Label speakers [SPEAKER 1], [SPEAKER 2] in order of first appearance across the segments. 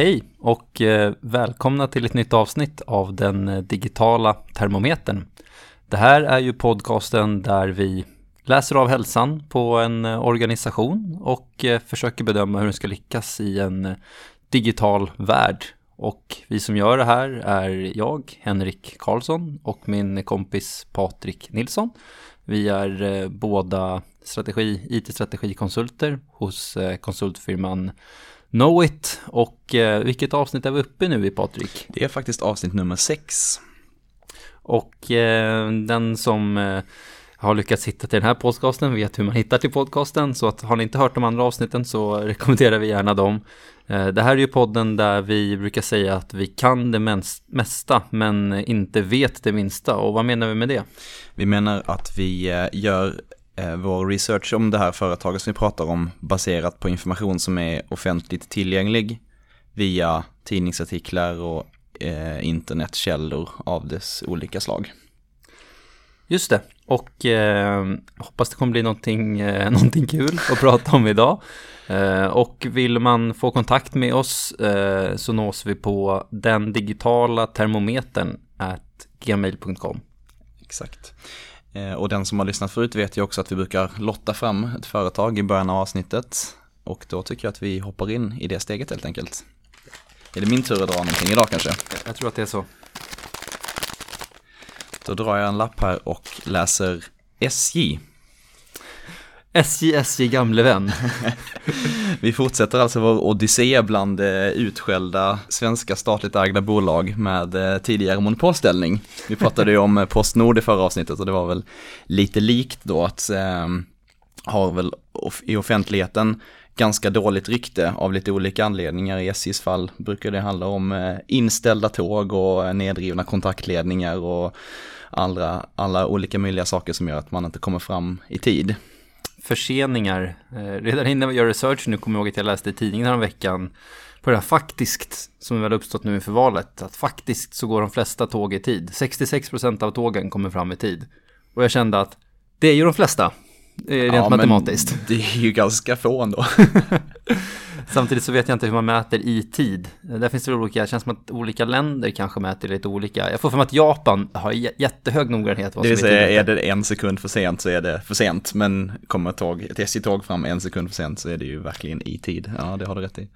[SPEAKER 1] Hej och eh, välkomna till ett nytt avsnitt av den eh, digitala termometern. Det här är ju podcasten där vi läser av hälsan på en eh, organisation och försöker bedöma hur den ska lyckas i en digital värld. Och vi som gör det här är jag, Henrik Karlsson och min kompis Patrik Nilsson. Vi är båda strategi, IT-strategikonsulter hos konsultfirman Knowit. Och eh, vilket avsnitt är vi uppe nu i Patrik?
[SPEAKER 2] Det är faktiskt avsnitt nummer sex.
[SPEAKER 1] Och eh, den som eh, har lyckats hitta till den här podcasten vet hur man hittar till podcasten. Så att har ni inte hört de andra avsnitten så rekommenderar vi gärna dem. Eh, det här är ju podden där vi brukar säga att vi kan det mesta men inte vet det minsta. Och vad menar vi med det?
[SPEAKER 2] Vi menar att vi eh, gör vår research om det här företaget som vi pratar om baserat på information som är offentligt tillgänglig via tidningsartiklar och eh, internetkällor av dess olika slag.
[SPEAKER 1] Just det, och eh, hoppas det kommer bli någonting, eh, någonting kul att prata om idag. Eh, och vill man få kontakt med oss eh, så nås vi på den digitala termometern at gmail.com.
[SPEAKER 2] Exakt. Eh, och den som har lyssnat förut vet ju också att vi brukar lotta fram ett företag i början av avsnittet. Och då tycker jag att vi hoppar in i det steget helt enkelt. Är det min tur att dra någonting idag kanske?
[SPEAKER 1] Jag tror att det är så.
[SPEAKER 2] Då drar jag en lapp här och läser SJ.
[SPEAKER 1] SJ, SJ gamle vän.
[SPEAKER 2] Vi fortsätter alltså vår odyssé bland eh, utskällda svenska statligt ägda bolag med eh, tidigare monopolställning. Vi pratade ju om eh, Postnord i förra avsnittet och det var väl lite likt då att eh, har väl i offentligheten ganska dåligt rykte av lite olika anledningar. I SJs fall brukar det handla om inställda tåg och nedrivna kontaktledningar och alla, alla olika möjliga saker som gör att man inte kommer fram i tid
[SPEAKER 1] förseningar. Eh, redan innan vi gör research, nu kommer jag ihåg att jag läste i tidningen här veckan på det här faktiskt, som väl uppstått nu inför valet, att faktiskt så går de flesta tåg i tid. 66% av tågen kommer fram i tid. Och jag kände att det är ju de flesta, eh, rent ja, matematiskt.
[SPEAKER 2] det är ju ganska få ändå.
[SPEAKER 1] Samtidigt så vet jag inte hur man mäter i tid. Där finns det olika, det känns som att olika länder kanske mäter lite olika. Jag får för mig att Japan har jättehög noggrannhet.
[SPEAKER 2] Det vill säga, är det en sekund för sent så är det för sent. Men kommer ett, tåg, ett SJ-tåg fram en sekund för sent så är det ju verkligen i tid. Ja, det har du rätt i.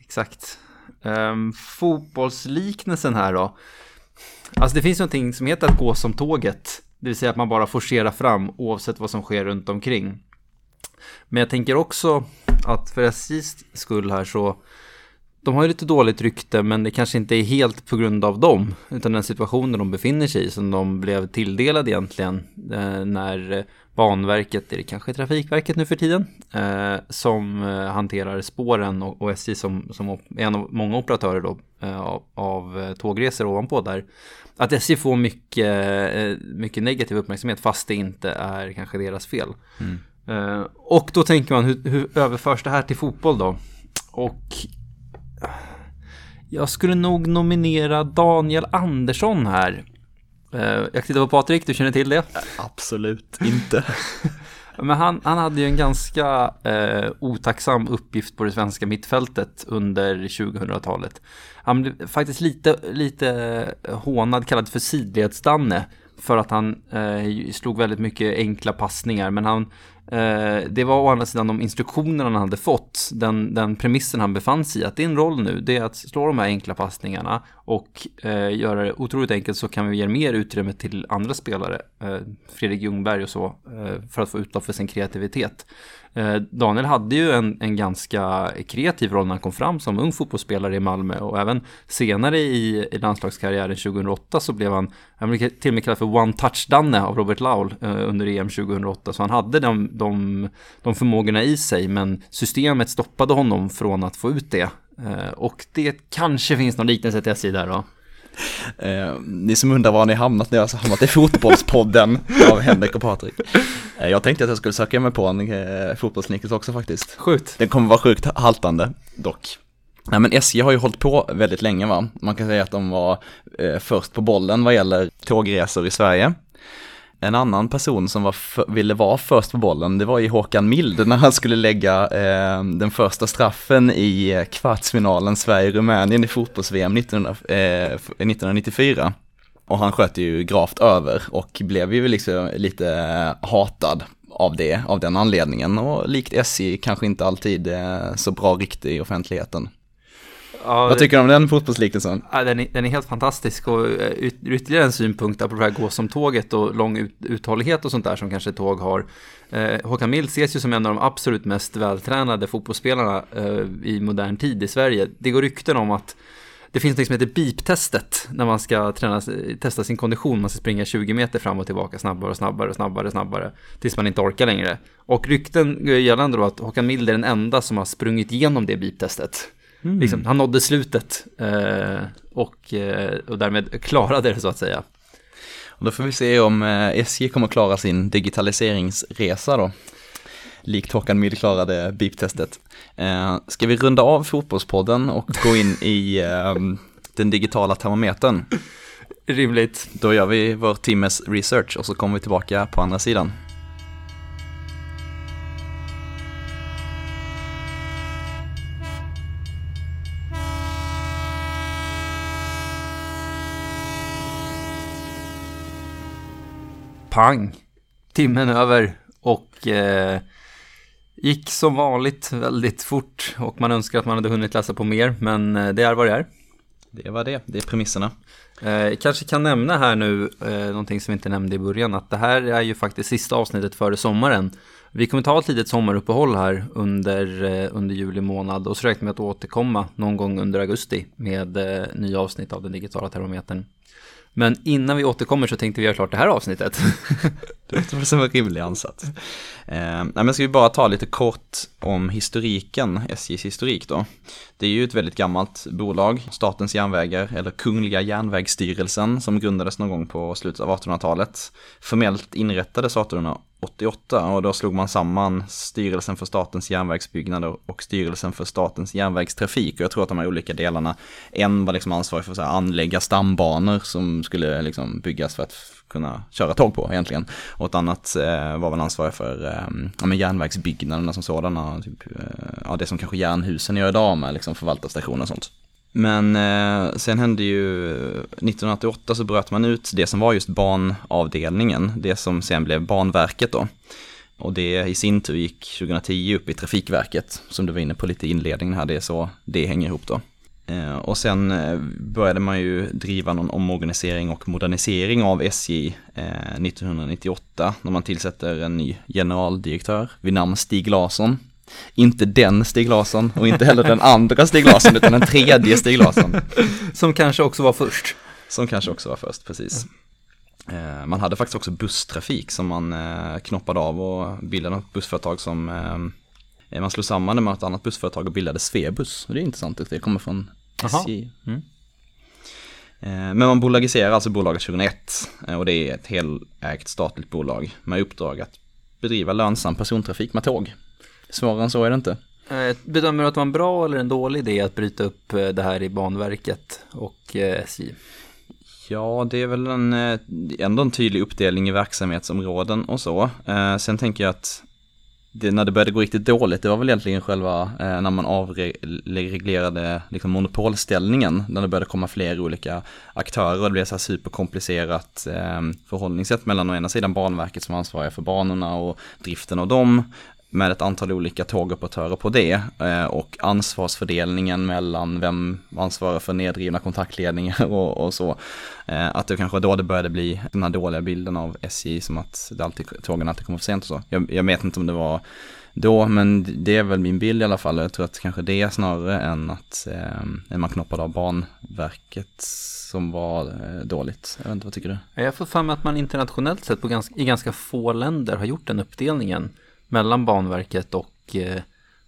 [SPEAKER 1] Exakt. Um, fotbollsliknelsen här då. Alltså det finns någonting som heter att gå som tåget. Det vill säga att man bara forcerar fram oavsett vad som sker runt omkring. Men jag tänker också att för SJs skull här så de har ju lite dåligt rykte men det kanske inte är helt på grund av dem utan den situationen de befinner sig i som de blev tilldelade egentligen eh, när Banverket, är det kanske Trafikverket nu för tiden, eh, som eh, hanterar spåren och, och SJ som, som en av många operatörer då, eh, av, av eh, tågresor ovanpå där. Att SJ får mycket, eh, mycket negativ uppmärksamhet fast det inte är kanske deras fel. Mm. Uh, och då tänker man, hur, hur, överförs det här till fotboll då? Och jag skulle nog nominera Daniel Andersson här. Uh, jag tittar på Patrik, du känner till det?
[SPEAKER 2] Absolut inte.
[SPEAKER 1] Men han, han hade ju en ganska uh, otacksam uppgift på det svenska mittfältet under 2000-talet. Han blev faktiskt lite, lite hånad, kallad för sidledsdanne för att han eh, slog väldigt mycket enkla passningar. Men han Eh, Eh, det var å andra sidan de instruktioner han hade fått, den, den premissen han befann sig i, att din roll nu det är att slå de här enkla passningarna och eh, göra det otroligt enkelt så kan vi ge mer utrymme till andra spelare, eh, Fredrik Ljungberg och så, eh, för att få utlopp för sin kreativitet. Eh, Daniel hade ju en, en ganska kreativ roll när han kom fram som ung fotbollsspelare i Malmö och även senare i, i landslagskarriären 2008 så blev han, han blev till och med kallad för One Touch-Danne av Robert Laul eh, under EM 2008 så han hade de, de, de förmågorna i sig men systemet stoppade honom från att få ut det eh, och det kanske finns någon liknelse till SJ där då.
[SPEAKER 2] Eh, ni som undrar var ni hamnat, ni har alltså hamnat i Fotbollspodden av Henrik och Patrik. Eh, jag tänkte att jag skulle söka mig på en eh, fotbollsnickelse också faktiskt.
[SPEAKER 1] Skjut.
[SPEAKER 2] Den kommer vara sjukt haltande dock. Nej men SJ har ju hållit på väldigt länge va. Man kan säga att de var eh, först på bollen vad gäller tågresor i Sverige. En annan person som var ville vara först på bollen, det var ju Håkan Mild när han skulle lägga eh, den första straffen i kvartsfinalen Sverige-Rumänien i fotbolls-VM eh, 1994. Och han sköt ju gravt över och blev ju liksom lite hatad av det, av den anledningen. Och likt SJ kanske inte alltid eh, så bra riktig i offentligheten. Ja, Vad tycker du om den fotbollsliknelsen?
[SPEAKER 1] Ja, den, är, den är helt fantastisk och eh, ut, ytterligare en synpunkt på det här gå som tåget och lång ut, uthållighet och sånt där som kanske tåg har. Eh, Håkan Mild ses ju som en av de absolut mest vältränade fotbollsspelarna eh, i modern tid i Sverige. Det går rykten om att det finns något som heter beep-testet när man ska träna, testa sin kondition. Man ska springa 20 meter fram och tillbaka snabbare och snabbare och snabbare och snabbare tills man inte orkar längre. Och rykten gör gällande då att Håkan Mild är den enda som har sprungit igenom det beep-testet. Mm. Liksom, han nådde slutet eh, och, eh, och därmed klarade det så att säga.
[SPEAKER 2] Och då får vi se om eh, SJ kommer klara sin digitaliseringsresa då. Likt Håkan Mild klarade beep-testet. Eh, ska vi runda av fotbollspodden och gå in i eh, den digitala termometern?
[SPEAKER 1] Rimligt.
[SPEAKER 2] Då gör vi vår timmes research och så kommer vi tillbaka på andra sidan.
[SPEAKER 1] Pang, timmen över och eh, gick som vanligt väldigt fort och man önskar att man hade hunnit läsa på mer, men eh, det är vad det är.
[SPEAKER 2] Det var det, det är premisserna.
[SPEAKER 1] Eh, kanske kan nämna här nu eh, någonting som vi inte nämnde i början, att det här är ju faktiskt sista avsnittet före sommaren. Vi kommer ta ett litet sommaruppehåll här under, eh, under juli månad och så räknar vi att återkomma någon gång under augusti med eh, nya avsnitt av den digitala termometern. Men innan vi återkommer så tänkte vi göra klart det här avsnittet.
[SPEAKER 2] det låter som en rimlig ansats. Eh, men ska vi bara ta lite kort om historiken, SJs historik då. Det är ju ett väldigt gammalt bolag, Statens järnvägar, eller Kungliga järnvägsstyrelsen, som grundades någon gång på slutet av 1800-talet. Formellt inrättades 88 och då slog man samman styrelsen för statens järnvägsbyggnader och styrelsen för statens järnvägstrafik. Och jag tror att de här olika delarna, en var liksom ansvarig för att anlägga stambanor som skulle liksom byggas för att kunna köra tåg på egentligen. Och ett annat eh, var väl ansvarig för eh, ja, järnvägsbyggnaderna som sådana, typ, eh, ja, det som kanske järnhusen gör idag med liksom förvaltarstationer och sånt. Men eh, sen hände ju, 1988 så bröt man ut det som var just banavdelningen, det som sen blev Banverket då. Och det i sin tur gick 2010 upp i Trafikverket, som du var inne på lite i inledningen här, det är så det hänger ihop då. Eh, och sen eh, började man ju driva någon omorganisering och modernisering av SJ 1998 eh, när man tillsätter en ny generaldirektör vid namn Stig Larsson. Inte den Stig Larsson och inte heller den andra Stig Larsson utan den tredje Stig Larsson.
[SPEAKER 1] Som kanske också var först.
[SPEAKER 2] Som kanske också var först, precis. Man hade faktiskt också busstrafik som man knoppade av och bildade ett bussföretag som man slog samman det med ett annat bussföretag och bildade Svebus. Det är intressant att det kommer från SJ. Mm. Eh, men man bolagiserar alltså bolaget 2001 eh, och det är ett helägt statligt bolag med uppdrag att bedriva lönsam persontrafik med tåg. Svårare än så är det inte.
[SPEAKER 1] Eh, bedömer du att det var en bra eller en dålig idé att bryta upp det här i Banverket och SJ?
[SPEAKER 2] Ja, det är väl en, ändå en tydlig uppdelning i verksamhetsområden och så. Sen tänker jag att det, när det började gå riktigt dåligt, det var väl egentligen själva eh, när man avreglerade liksom monopolställningen, när det började komma fler olika aktörer och det blev så här superkomplicerat eh, förhållningssätt mellan å ena sidan Banverket som ansvariga för banorna och driften av dem med ett antal olika tågoperatörer på det eh, och ansvarsfördelningen mellan vem ansvarar för nedrivna kontaktledningar och, och så. Eh, att det kanske då det började bli den här dåliga bilden av SJ som att det alltid, tågen alltid kommer för sent och så. Jag, jag vet inte om det var då, men det är väl min bild i alla fall. Jag tror att kanske det är snarare än att eh, man knoppade av Banverket som var eh, dåligt. Jag vet inte, vad tycker
[SPEAKER 1] du? Jag får för mig att man internationellt sett på ganska, i ganska få länder har gjort den uppdelningen mellan Banverket och, eh,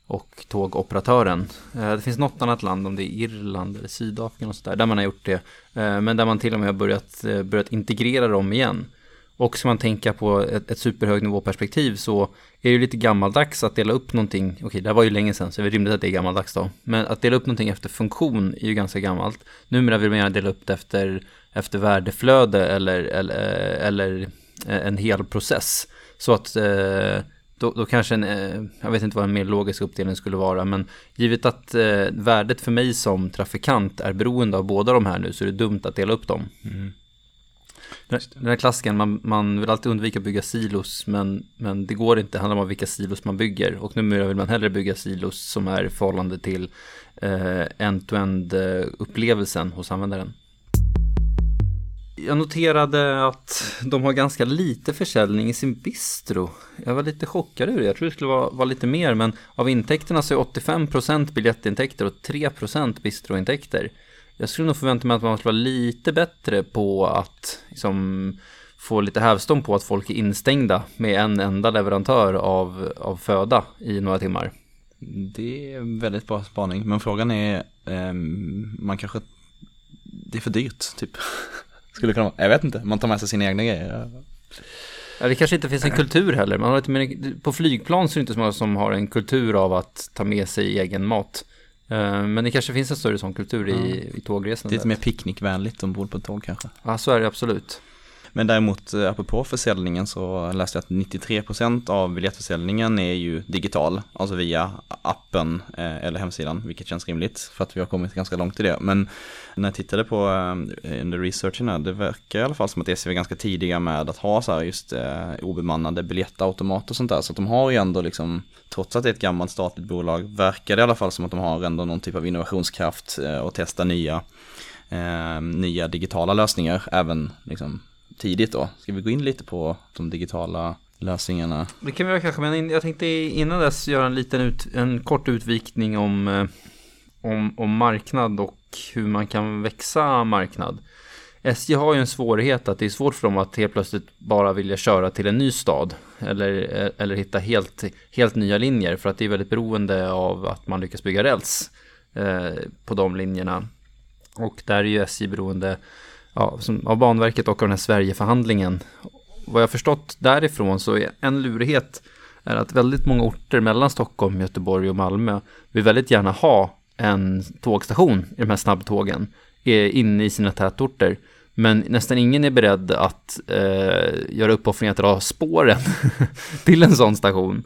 [SPEAKER 1] och tågoperatören. Eh, det finns något annat land, om det är Irland eller Sydafrika och sådär, där man har gjort det. Eh, men där man till och med har börjat, börjat integrera dem igen. Och ska man tänka på ett, ett superhögnivåperspektiv så är det lite gammaldags att dela upp någonting. Okej, det här var ju länge sedan så det är rimligt att det är gammaldags då. Men att dela upp någonting efter funktion är ju ganska gammalt. Numera vill man gärna dela upp det efter, efter värdeflöde eller, eller, eller en hel process. Så att då, då kanske en, jag vet inte vad en mer logisk uppdelning skulle vara, men givet att värdet för mig som trafikant är beroende av båda de här nu så är det dumt att dela upp dem. Mm. Den här klassiken, man, man vill alltid undvika att bygga silos, men, men det går inte. Det handlar om vilka silos man bygger. Och numera vill man hellre bygga silos som är i förhållande till eh, end-to-end upplevelsen hos användaren. Jag noterade att de har ganska lite försäljning i sin bistro. Jag var lite chockad över det. Jag tror det skulle vara, vara lite mer, men av intäkterna så är 85% biljettintäkter och 3% bistrointäkter. Jag skulle nog förvänta mig att man skulle vara lite bättre på att liksom, få lite hävstång på att folk är instängda med en enda leverantör av, av föda i några timmar.
[SPEAKER 2] Det är väldigt bra spaning, men frågan är, eh, man kanske, det är för dyrt typ. Skulle kunna jag vet inte, man tar med sig sina egna grejer.
[SPEAKER 1] Ja, det kanske inte finns en kultur heller. Man har inte, på flygplan så är det inte så många som har en kultur av att ta med sig egen mat. Eh, men det kanske finns en större sån kultur i, ja. i tågresandet.
[SPEAKER 2] Lite mer picknickvänligt ombord på ett tåg kanske.
[SPEAKER 1] Ja, så är det absolut.
[SPEAKER 2] Men däremot eh, apropå försäljningen så läste jag att 93% av biljettförsäljningen är ju digital, alltså via appen eh, eller hemsidan, vilket känns rimligt för att vi har kommit ganska långt i det. Men när jag tittade på eh, under researchen här, det verkar i alla fall som att SJ var ganska tidiga med att ha så här just obemannade biljettautomater och sånt där. Så att de har ju ändå liksom trots att det är ett gammalt statligt bolag, verkar det i alla fall som att de har ändå någon typ av innovationskraft och testa nya, eh, nya digitala lösningar även liksom, tidigt då. Ska vi gå in lite på de digitala lösningarna?
[SPEAKER 1] Det kan vi göra kanske, men jag tänkte innan dess göra en liten ut, en kort utvikning om, eh, om, om marknad och hur man kan växa marknad. SJ har ju en svårighet att det är svårt för dem att helt plötsligt bara vilja köra till en ny stad eller, eh, eller hitta helt, helt nya linjer för att det är väldigt beroende av att man lyckas bygga räls eh, på de linjerna. Och där är ju SJ beroende ja, som, av Banverket och av den här Sverigeförhandlingen. Vad jag förstått därifrån så är en lurighet är att väldigt många orter mellan Stockholm, Göteborg och Malmö vill väldigt gärna ha en tågstation i de här snabbtågen inne i sina tätorter. Men nästan ingen är beredd att eh, göra uppoffringar att dra spåren till en sån station.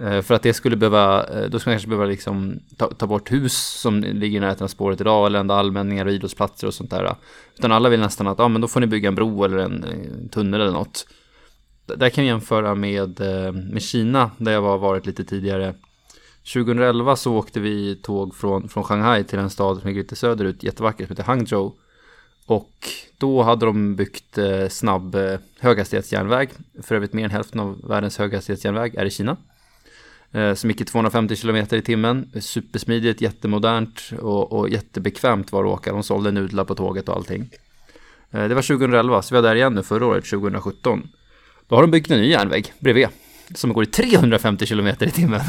[SPEAKER 1] Eh, för att det skulle behöva, eh, då skulle man kanske behöva liksom ta, ta, bort hus som ligger i närheten av spåret idag eller enda allmänningar och idrottsplatser och sånt där. Utan alla vill nästan att, ja men då får ni bygga en bro eller en, en tunnel eller något. Där kan vi jämföra med, eh, med Kina där jag var varit lite tidigare. 2011 så åkte vi tåg från, från Shanghai till en stad som ligger lite söderut, jättevacker, som heter Hangzhou. Och då hade de byggt snabb höghastighetsjärnväg. För övrigt mer än hälften av världens höghastighetsjärnväg är i Kina. Eh, som gick i 250 km i timmen. Supersmidigt, jättemodernt och, och jättebekvämt var att åka. De sålde nudlar på tåget och allting. Eh, det var 2011, så vi var där igen nu förra året, 2017. Då har de byggt en ny järnväg bredvid. Som går i 350 km i timmen.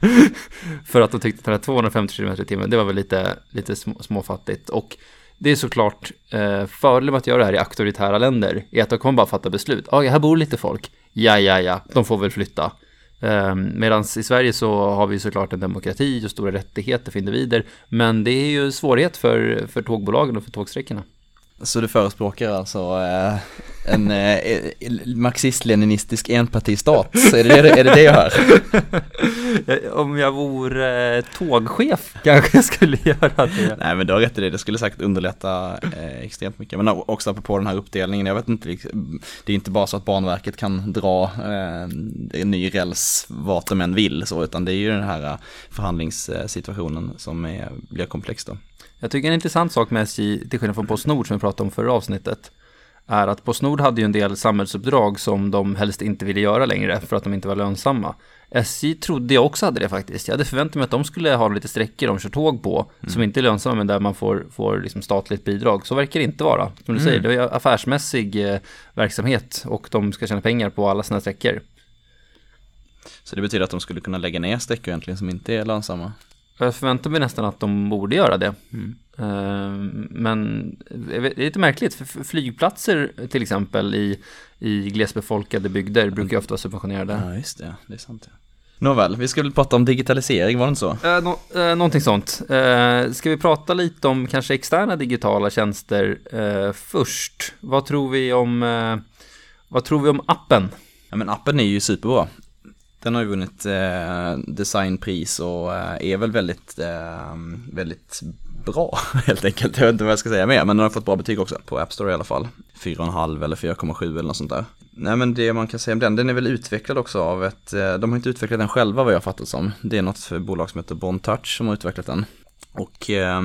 [SPEAKER 1] för att de tyckte att den här 250 km i timmen, det var väl lite, lite småfattigt. Och det är såklart eh, fördelen med att göra det här i auktoritära länder är att de kommer bara fatta beslut. Ja, här bor lite folk. Ja, ja, ja, de får väl flytta. Ehm, Medan i Sverige så har vi såklart en demokrati och stora rättigheter för individer. Men det är ju svårighet för, för tågbolagen och för tågsträckorna.
[SPEAKER 2] Så du förespråkar alltså eh, en eh, marxist-leninistisk enpartistat? är det det, är det det jag hör?
[SPEAKER 1] Om jag vore eh, tågchef kanske jag skulle göra det.
[SPEAKER 2] Nej men du har rätt i det, det skulle säkert underlätta eh, extremt mycket. Men också på den här uppdelningen, jag vet inte, liksom, det är inte bara så att Banverket kan dra eh, ny räls vart de än vill så, utan det är ju den här eh, förhandlingssituationen som är, blir komplex då.
[SPEAKER 1] Jag tycker en intressant sak med SJ, till skillnad från Postnord som vi pratade om förra avsnittet, är att Postnord hade ju en del samhällsuppdrag som de helst inte ville göra längre för att de inte var lönsamma. SJ trodde jag också hade det faktiskt. Jag hade förväntat mig att de skulle ha lite sträckor de kör tåg på mm. som inte är lönsamma men där man får, får liksom statligt bidrag. Så verkar det inte vara. Som du mm. säger, det är affärsmässig eh, verksamhet och de ska tjäna pengar på alla sina sträckor.
[SPEAKER 2] Så det betyder att de skulle kunna lägga ner sträckor egentligen som inte är lönsamma?
[SPEAKER 1] Jag förväntar mig nästan att de borde göra det. Mm. Ehm, men det är lite märkligt, för flygplatser till exempel i, i glesbefolkade bygder brukar ju ofta vara subventionerade.
[SPEAKER 2] Ja, just det. Det är sant. Ja. Nåväl, vi väl prata om digitalisering, var det inte så?
[SPEAKER 1] Eh, no, eh, någonting sånt. Eh, ska vi prata lite om kanske externa digitala tjänster eh, först? Vad tror vi om, eh, Vad tror vi om appen?
[SPEAKER 2] Ja men appen är ju superbra. Den har ju vunnit eh, designpris och eh, är väl väldigt, eh, väldigt bra helt enkelt. Jag vet inte vad jag ska säga mer, men den har fått bra betyg också på App Store i alla fall. 4,5 eller 4,7 eller något sånt där. Nej men det man kan säga om den, den är väl utvecklad också av ett, eh, de har inte utvecklat den själva vad jag fattat som. Det är något bolag som heter BonTouch som har utvecklat den. Och eh,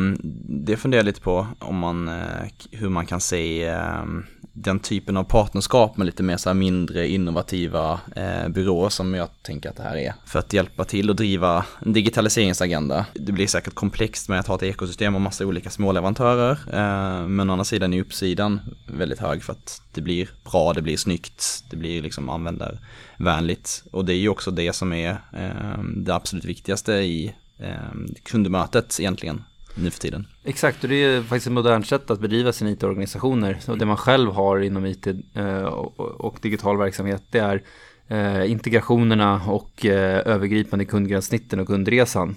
[SPEAKER 2] det funderar jag lite på om man, eh, hur man kan se eh, den typen av partnerskap med lite mer så här mindre innovativa eh, byråer som jag tänker att det här är. För att hjälpa till och driva en digitaliseringsagenda. Det blir säkert komplext med att ha ett ekosystem och massa olika småleverantörer. Eh, men å andra sidan är uppsidan väldigt hög för att det blir bra, det blir snyggt, det blir liksom användarvänligt. Och det är ju också det som är eh, det absolut viktigaste i eh, kundmötet egentligen nu för tiden.
[SPEAKER 1] Exakt, och det är faktiskt ett modernt sätt att bedriva sina IT-organisationer. Och det man själv har inom IT eh, och digital verksamhet, det är eh, integrationerna och eh, övergripande kundgränssnitten och kundresan.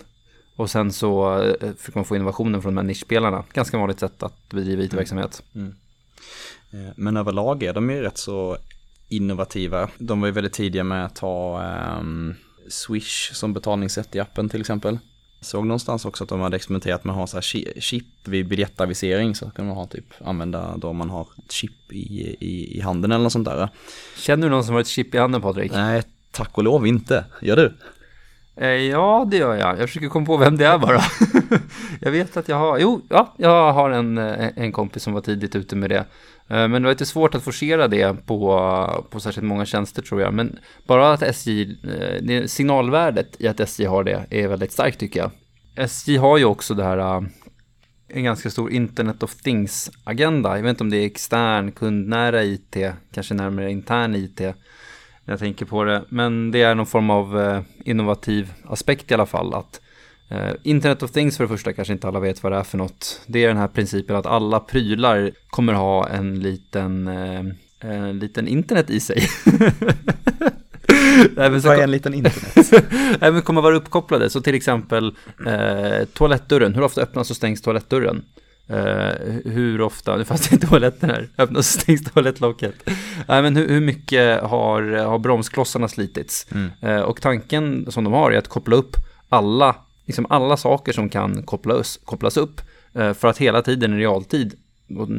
[SPEAKER 1] Och sen så försöker man få innovationen från de här nischspelarna. Ganska vanligt sätt att bedriva IT-verksamhet. Mm.
[SPEAKER 2] Mm. Men överlag är de ju rätt så innovativa. De var ju väldigt tidiga med att ha um, Swish som betalningssätt i appen till exempel. Såg någonstans också att de hade experimenterat med att ha så här chip vid biljettavisering så kan man ha typ använda då man har chip i, i, i handen eller något sånt där.
[SPEAKER 1] Känner du någon som har ett chip i handen Patrik?
[SPEAKER 2] Nej, tack och lov inte. Gör du?
[SPEAKER 1] Eh, ja, det gör jag. Jag försöker komma på vem det är bara. jag vet att jag har, jo, ja, jag har en, en kompis som var tidigt ute med det. Eh, men det var lite svårt att forcera det på, på särskilt många tjänster tror jag. Men bara att SJ, eh, signalvärdet i att SJ har det är väldigt starkt tycker jag. SJ har ju också det här, eh, en ganska stor Internet of Things-agenda. Jag vet inte om det är extern, kundnära IT, kanske närmare intern IT när jag tänker på det. Men det är någon form av innovativ aspekt i alla fall. Att Internet of Things för det första kanske inte alla vet vad det är för något. Det är den här principen att alla prylar kommer ha en liten, uh, en liten internet i sig.
[SPEAKER 2] Nej, men så Vad är en liten internet?
[SPEAKER 1] Nej, men kommer vara uppkopplade. Så till exempel eh, toalettdörren. Hur ofta öppnas och stängs toalettdörren? Eh, hur ofta, nu fanns det inte toaletten här, öppnas och stängs toalettlocket. Nej, men hur, hur, mycket har, har bromsklossarna slitits? Mm. Eh, och tanken som de har är att koppla upp alla liksom alla saker som kan kopplas, kopplas upp eh, för att hela tiden i realtid,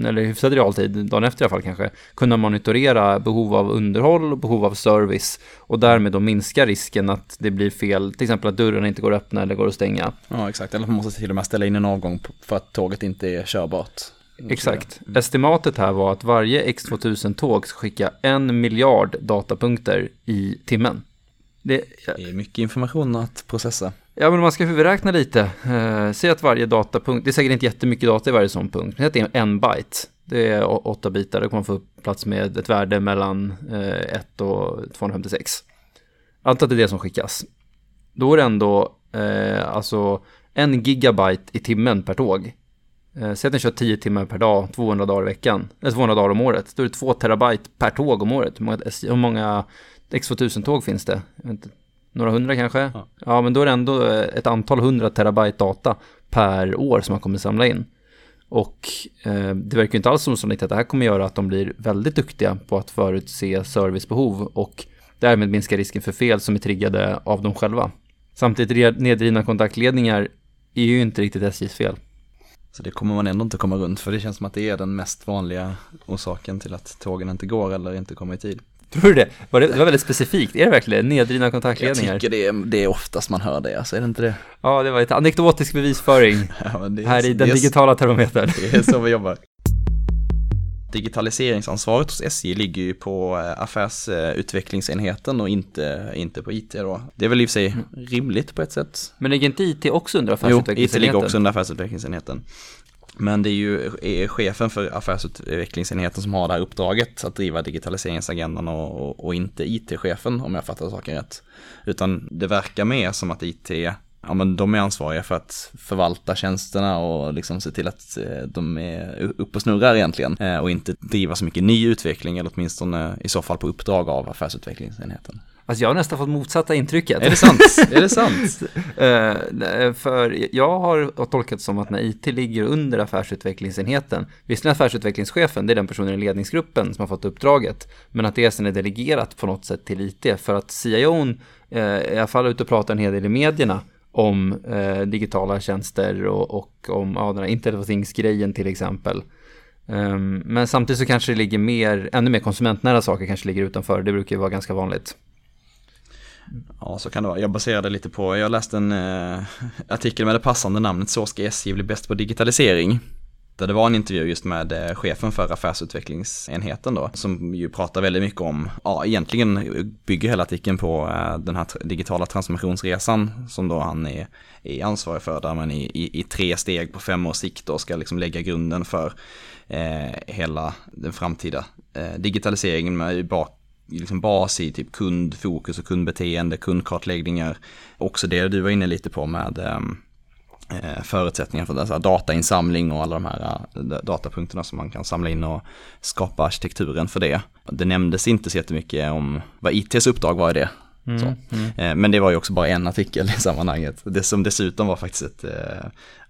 [SPEAKER 1] eller hyfsad realtid, dagen efter i alla fall kanske, kunna monitorera behov av underhåll och behov av service och därmed då minska risken att det blir fel, till exempel att dörrarna inte går att öppna eller går att stänga.
[SPEAKER 2] Ja, exakt, eller man måste till och med ställa in en avgång för att tåget inte är körbart.
[SPEAKER 1] Exakt. Mm. Estimatet här var att varje X2000-tåg ska skicka en miljard datapunkter i timmen.
[SPEAKER 2] Det, det är mycket information att processa.
[SPEAKER 1] Ja, men man ska huvudräkna lite. Eh, säg att varje datapunkt, det är säkert inte jättemycket data i varje sån punkt, men det är en byte. Det är åtta bitar, då kommer man få plats med ett värde mellan eh, 1 och 256. Anta att det är det som skickas. Då är det ändå eh, alltså en gigabyte i timmen per tåg. Eh, säg att den kör 10 timmar per dag, 200 dagar i veckan, eller 200 dagar om året. Då är det 2 terabyte per tåg om året. Hur många, hur många X2000-tåg finns det? Några hundra kanske? Ja. ja, men då är det ändå ett antal hundra terabyte data per år som man kommer samla in. Och eh, det verkar inte alls som att det här kommer göra att de blir väldigt duktiga på att förutse servicebehov och därmed minska risken för fel som är triggade av dem själva. Samtidigt nedrivna kontaktledningar är ju inte riktigt SJs fel.
[SPEAKER 2] Så det kommer man ändå inte komma runt för det känns som att det är den mest vanliga orsaken till att tågen inte går eller inte kommer i tid.
[SPEAKER 1] Tror du det? Var det, det var väldigt specifikt, är det verkligen? Nedrivna kontaktledningar?
[SPEAKER 2] Jag tycker det är, det är oftast man hör det, alltså är det inte det?
[SPEAKER 1] Ja, det var lite anekdotisk bevisföring ja, är, här i den digitala termometern.
[SPEAKER 2] Det är så vi jobbar. Digitaliseringsansvaret hos SJ ligger ju på eh, affärsutvecklingsenheten och inte, inte på IT då. Det är väl i och för sig mm. rimligt på ett sätt.
[SPEAKER 1] Men ligger inte IT också under affärsutvecklingsenheten?
[SPEAKER 2] Jo, IT ligger också under affärsutvecklingsenheten. Men det är ju är chefen för affärsutvecklingsenheten som har det här uppdraget att driva digitaliseringsagendan och, och, och inte IT-chefen om jag fattar saken rätt. Utan det verkar mer som att IT, ja men de är ansvariga för att förvalta tjänsterna och liksom se till att eh, de är uppe och snurrar egentligen. Eh, och inte driva så mycket ny utveckling eller åtminstone i så fall på uppdrag av affärsutvecklingsenheten.
[SPEAKER 1] Alltså jag har nästan fått motsatta intrycket.
[SPEAKER 2] Är det sant? är det sant?
[SPEAKER 1] uh, för jag har tolkat som att när IT ligger under affärsutvecklingsenheten, visserligen affärsutvecklingschefen, det är den personen i ledningsgruppen som har fått uppdraget, men att det sen är delegerat på något sätt till IT, för att CIOn uh, i alla fall ute och pratar en hel del i medierna om uh, digitala tjänster och, och om ja, den här Internet of Things-grejen till exempel. Um, men samtidigt så kanske det ligger mer, ännu mer konsumentnära saker kanske ligger utanför. Det brukar ju vara ganska vanligt.
[SPEAKER 2] Ja, så kan det vara. Jag baserade lite på, jag läste en eh, artikel med det passande namnet Så ska SJ bli bäst på digitalisering. Där det var en intervju just med eh, chefen för affärsutvecklingsenheten då, som ju pratar väldigt mycket om, ja egentligen bygger hela artikeln på eh, den här digitala transformationsresan som då han är, är ansvarig för, där man i, i, i tre steg på fem års sikt då ska liksom lägga grunden för eh, hela den framtida eh, digitaliseringen med bak, liksom bas i typ kundfokus och kundbeteende, kundkartläggningar. Också det du var inne lite på med ehm, eh, förutsättningar för det, datainsamling och alla de här eh, datapunkterna som man kan samla in och skapa arkitekturen för det. Det nämndes inte så jättemycket om vad ITs uppdrag var i det. Mm, mm. Eh, men det var ju också bara en artikel i sammanhanget. Det som dessutom var faktiskt ett eh,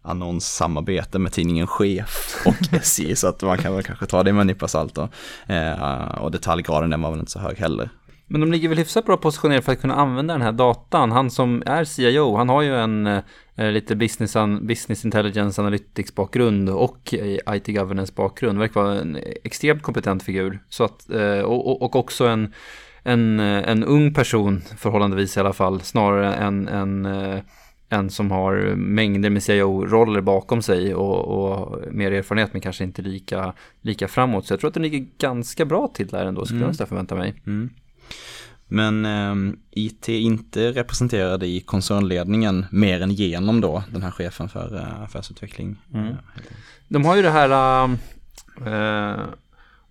[SPEAKER 2] annonssamarbete med tidningen Chef och SJ så att man kan väl kanske ta det med en nypa salt då. Eh, och detaljgraden den var väl inte så hög heller.
[SPEAKER 1] Men de ligger väl hyfsat bra positionerade för att kunna använda den här datan. Han som är CIO, han har ju en eh, lite business, business intelligence analytics bakgrund och IT governance bakgrund. Verkar vara en extremt kompetent figur. Så att, eh, och, och, också en, en, en ung person förhållandevis i alla fall, snarare än en eh, en som har mängder med CIO-roller bakom sig och, och, mer erfarenhet men kanske inte lika, lika framåt. Så jag tror att den ligger ganska bra till där ändå, skulle mm. jag nästan förvänta mig. Mm.
[SPEAKER 2] Men eh, IT är inte representerad i koncernledningen mer än genom då den här chefen för eh, affärsutveckling. Mm.
[SPEAKER 1] De har ju det här eh,